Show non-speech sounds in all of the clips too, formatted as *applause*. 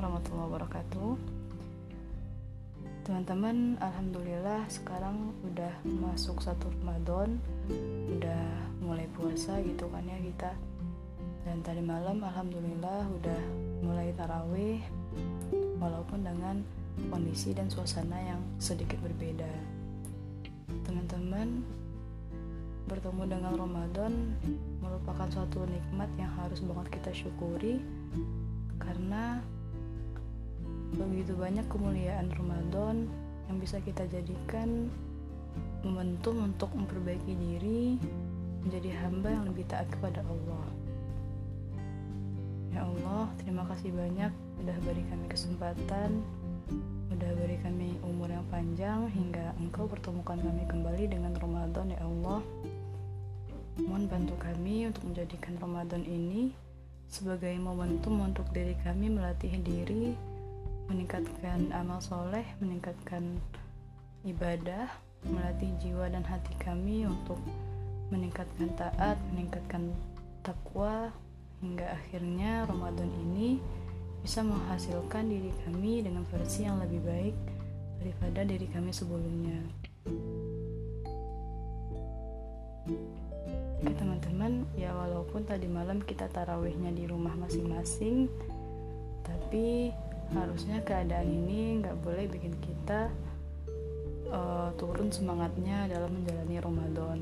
warahmatullahi wabarakatuh. Teman-teman, Alhamdulillah sekarang udah masuk satu Ramadan Udah mulai puasa gitu kan ya kita. Dan tadi malam Alhamdulillah udah mulai tarawih Walaupun dengan kondisi dan suasana yang sedikit berbeda. Teman-teman, bertemu dengan Ramadan merupakan suatu nikmat yang harus banget kita syukuri karena begitu banyak kemuliaan Ramadan yang bisa kita jadikan momentum untuk memperbaiki diri menjadi hamba yang lebih taat kepada Allah. Ya Allah, terima kasih banyak sudah beri kami kesempatan, sudah beri kami umur yang panjang hingga Engkau pertemukan kami kembali dengan Ramadan ya Allah. Mohon bantu kami untuk menjadikan Ramadan ini sebagai momentum untuk diri kami melatih diri, meningkatkan amal soleh, meningkatkan ibadah, melatih jiwa dan hati kami untuk meningkatkan taat, meningkatkan takwa, hingga akhirnya Ramadan ini bisa menghasilkan diri kami dengan versi yang lebih baik daripada diri kami sebelumnya. Oke teman-teman, ya walaupun tadi malam kita tarawihnya di rumah masing-masing, tapi harusnya keadaan ini nggak boleh bikin kita uh, turun semangatnya dalam menjalani Ramadan.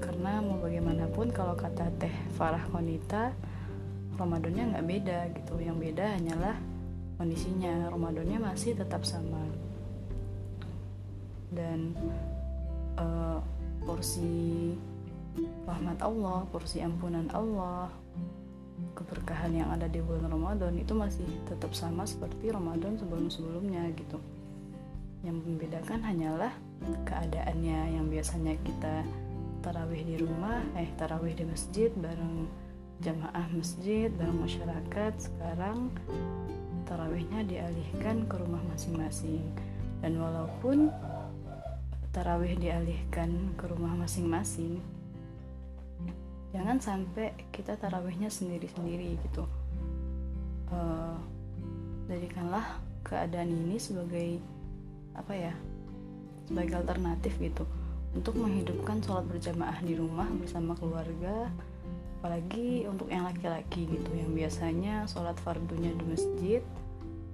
Karena mau bagaimanapun kalau kata Teh Farah Konita, Ramadannya nggak beda gitu. Yang beda hanyalah kondisinya. Ramadannya masih tetap sama. Dan uh, porsi rahmat Allah, porsi ampunan Allah, keberkahan yang ada di bulan Ramadan itu masih tetap sama seperti Ramadan sebelum-sebelumnya gitu. Yang membedakan hanyalah keadaannya yang biasanya kita tarawih di rumah, eh tarawih di masjid bareng jamaah masjid, bareng masyarakat. Sekarang tarawihnya dialihkan ke rumah masing-masing. Dan walaupun tarawih dialihkan ke rumah masing-masing, jangan sampai kita tarawihnya sendiri-sendiri gitu. Uh, jadikanlah keadaan ini sebagai apa ya sebagai alternatif gitu. Untuk menghidupkan sholat berjamaah di rumah bersama keluarga apalagi untuk yang laki-laki gitu yang biasanya sholat fardunya di masjid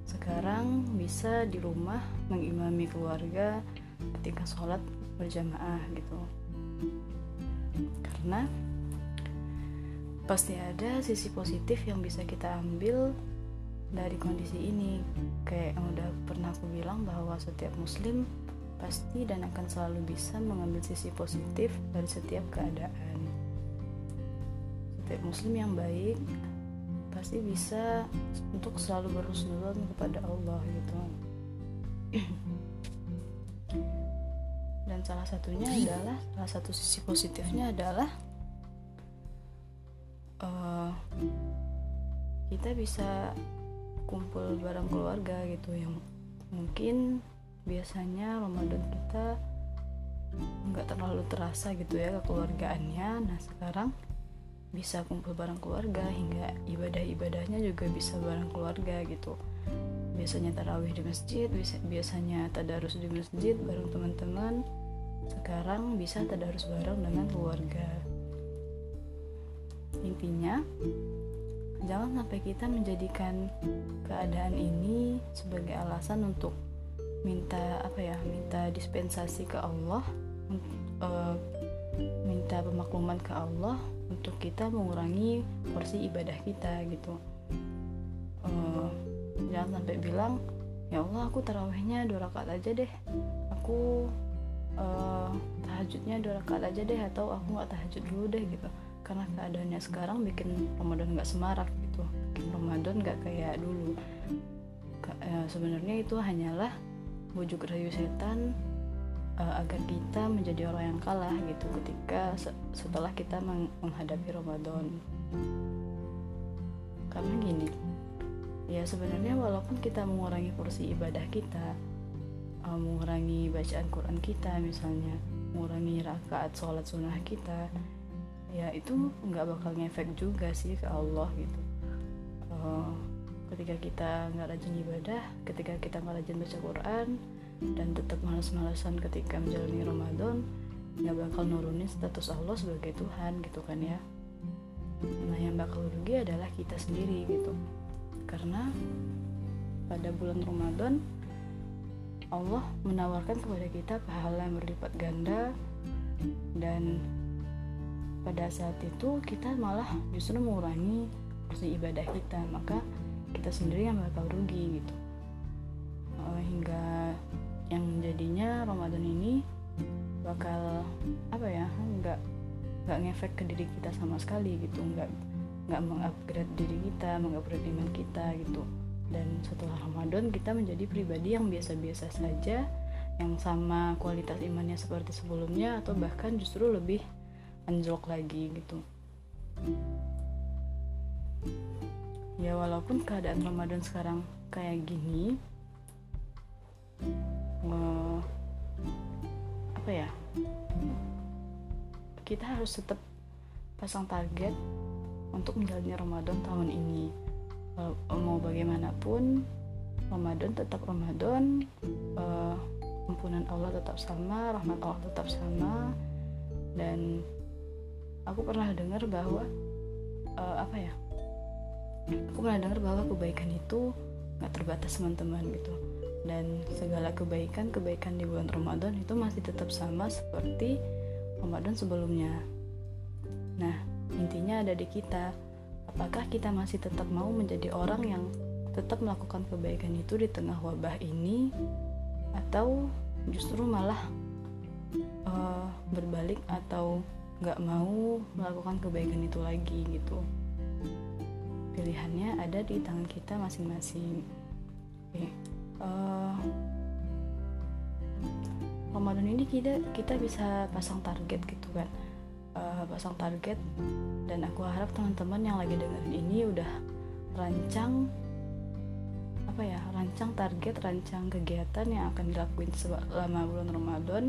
sekarang bisa di rumah mengimami keluarga ketika sholat berjamaah gitu. Karena pasti ada sisi positif yang bisa kita ambil dari kondisi ini. Kayak yang udah pernah aku bilang bahwa setiap muslim pasti dan akan selalu bisa mengambil sisi positif dari setiap keadaan. Setiap muslim yang baik pasti bisa untuk selalu berhusnuzon kepada Allah gitu. *clears throat* Dan salah satunya adalah salah satu sisi positifnya adalah uh, kita bisa kumpul bareng keluarga gitu yang mungkin biasanya Ramadan kita nggak terlalu terasa gitu ya kekeluargaannya. Nah sekarang bisa kumpul bareng keluarga hingga ibadah-ibadahnya juga bisa bareng keluarga gitu. Biasanya tarawih di masjid biasanya tadarus di masjid bareng teman-teman. Sekarang bisa tadarus bareng dengan keluarga intinya jangan sampai kita menjadikan keadaan ini sebagai alasan untuk minta apa ya minta dispensasi ke Allah uh, minta pemakluman ke Allah untuk kita mengurangi porsi ibadah kita gitu. Uh, jangan sampai bilang ya Allah aku tarawihnya dua rakaat aja deh. Aku uh, tahajudnya dua rakaat aja deh atau aku nggak tahajud dulu deh gitu karena keadaannya sekarang bikin Ramadan nggak semarak gitu. Bikin Ramadan nggak kayak dulu. Ya, sebenarnya itu hanyalah bujuk rayu setan uh, agar kita menjadi orang yang kalah gitu ketika se setelah kita meng menghadapi Ramadan. Karena gini ya sebenarnya walaupun kita mengurangi porsi ibadah kita uh, mengurangi bacaan Quran kita misalnya mengurangi rakaat sholat sunnah kita ya itu nggak bakal ngefek juga sih ke Allah gitu. Uh, ketika kita nggak rajin ibadah ketika kita nggak rajin baca Quran dan tetap malas-malasan ketika menjalani Ramadan nggak bakal nurunin status Allah sebagai Tuhan gitu kan ya. Nah yang bakal rugi adalah kita sendiri gitu. Karena pada bulan Ramadan Allah menawarkan kepada kita pahala yang berlipat ganda dan pada saat itu kita malah justru mengurangi porsi ibadah kita maka kita sendiri yang bakal rugi gitu. Uh, hingga yang jadinya Ramadan ini bakal apa ya nggak nggak ngefek ke diri kita sama sekali gitu. Nggak nggak mengupgrade diri kita mengupgrade iman kita gitu. Dan setelah Ramadan kita menjadi pribadi yang biasa-biasa saja yang sama kualitas imannya seperti sebelumnya atau bahkan justru lebih anjlok lagi gitu. Ya walaupun keadaan Ramadan sekarang kayak gini uh, apa ya kita harus tetap pasang target untuk menjalani Ramadan tahun ini. Uh, mau bagaimanapun Ramadan tetap Ramadan uh, ampunan Allah tetap sama rahmat Allah tetap sama dan aku pernah dengar bahwa uh, apa ya? Aku pernah dengar bahwa kebaikan itu nggak terbatas teman-teman gitu. Dan segala kebaikan kebaikan di bulan Ramadan itu masih tetap sama seperti Ramadan sebelumnya. Nah intinya ada di kita apakah kita masih tetap mau menjadi orang yang tetap melakukan kebaikan itu di tengah wabah ini atau justru malah uh, berbalik atau nggak mau melakukan kebaikan itu lagi gitu. Pilihannya ada di tangan kita masing-masing. Oke uh, Ramadan ini kita kita bisa pasang target gitu kan. Uh, pasang target dan aku harap teman-teman yang lagi dengerin ini udah rancang apa ya rancang target rancang kegiatan yang akan dilakuin selama bulan Ramadan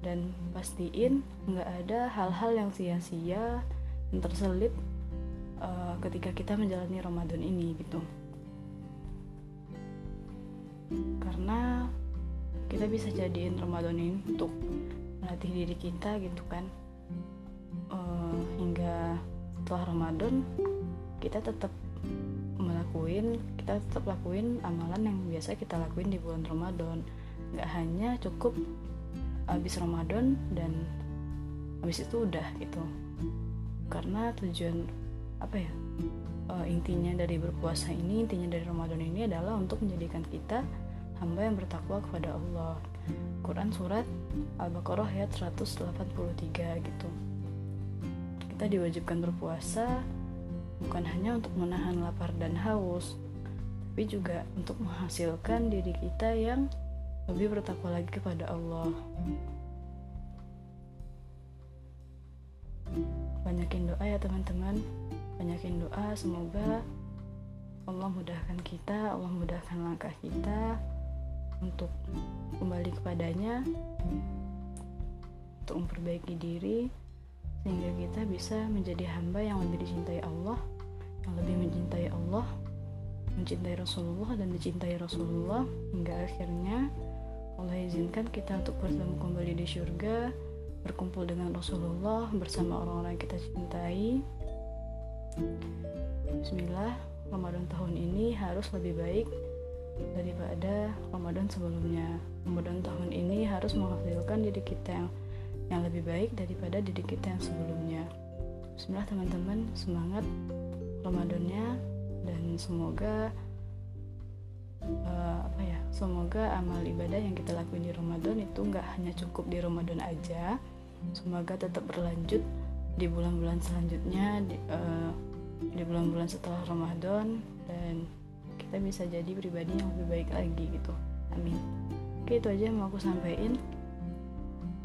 dan pastiin nggak ada hal-hal yang sia-sia yang terselip uh, ketika kita menjalani Ramadan ini gitu. Karena kita bisa jadiin Ramadan ini untuk melatih diri kita gitu kan. Uh, hingga setelah Ramadan kita tetap melakuin kita tetap lakuin amalan yang biasa kita lakuin di bulan Ramadan. Nggak hanya cukup habis Ramadan dan habis itu udah gitu. Karena tujuan apa ya uh, intinya dari berpuasa ini intinya dari Ramadan ini adalah untuk menjadikan kita hamba yang bertakwa kepada Allah. Quran surat Al-Baqarah ayat 183 gitu. Kita diwajibkan berpuasa bukan hanya untuk menahan lapar dan haus tapi juga untuk menghasilkan diri kita yang lebih bertakwa lagi kepada Allah. Banyakin doa ya teman-teman. Banyakin doa semoga Allah mudahkan kita Allah mudahkan langkah kita untuk kembali kepadanya untuk memperbaiki diri sehingga kita bisa menjadi hamba yang lebih dicintai Allah yang lebih mencintai Allah mencintai Rasulullah dan dicintai Rasulullah hingga akhirnya Allah izinkan kita untuk bertemu kembali di surga berkumpul dengan Rasulullah bersama orang-orang yang kita cintai. Bismillah Ramadan tahun ini harus lebih baik daripada Ramadan sebelumnya. Ramadan tahun ini harus menghasilkan diri kita yang yang lebih baik daripada diri kita yang sebelumnya. Bismillah teman-teman semangat Ramadannya dan semoga uh, apa ya semoga amal ibadah yang kita lakuin di Ramadan itu nggak hanya cukup di Ramadan aja. Semoga tetap berlanjut di bulan-bulan selanjutnya di, uh, di bulan-bulan setelah Ramadan dan kita bisa jadi pribadi yang lebih baik lagi gitu. Amin. Oke itu aja yang mau aku sampaikan.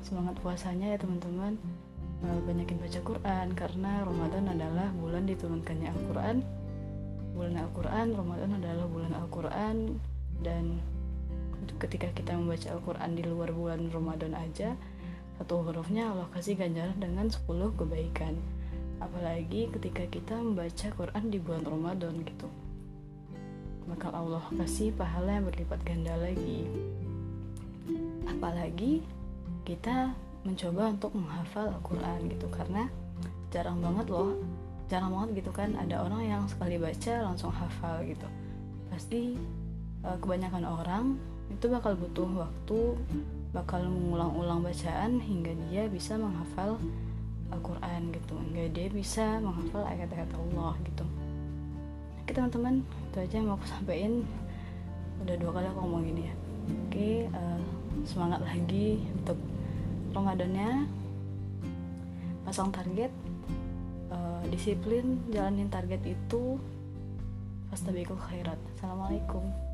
Semangat puasanya ya teman-teman. Uh, banyakin baca Quran karena Ramadan adalah bulan diturunkannya Al-Quran bulan Al-Quran Ramadan adalah bulan Al-Quran dan ketika kita membaca Al-Quran di luar bulan Ramadan aja satu hurufnya Allah kasih ganjaran dengan 10 kebaikan. Apalagi ketika kita membaca Quran di bulan Ramadan gitu. Bakal Allah kasih pahala yang berlipat ganda lagi. Apalagi kita mencoba untuk menghafal Al-Quran gitu karena jarang banget loh jarang banget gitu kan. Ada orang yang sekali baca langsung hafal gitu. Pasti uh, kebanyakan orang itu bakal butuh waktu bakal mengulang-ulang bacaan hingga dia bisa menghafal Al-Quran gitu. Hingga dia bisa menghafal ayat-ayat Allah gitu. Oke teman-teman itu aja yang mau aku sampaikan. Udah dua kali aku ngomong gini ya. Oke uh, semangat lagi untuk Ramadannya. Pasang target uh, disiplin jalanin target itu. Fastabiqul khairat. Assalamualaikum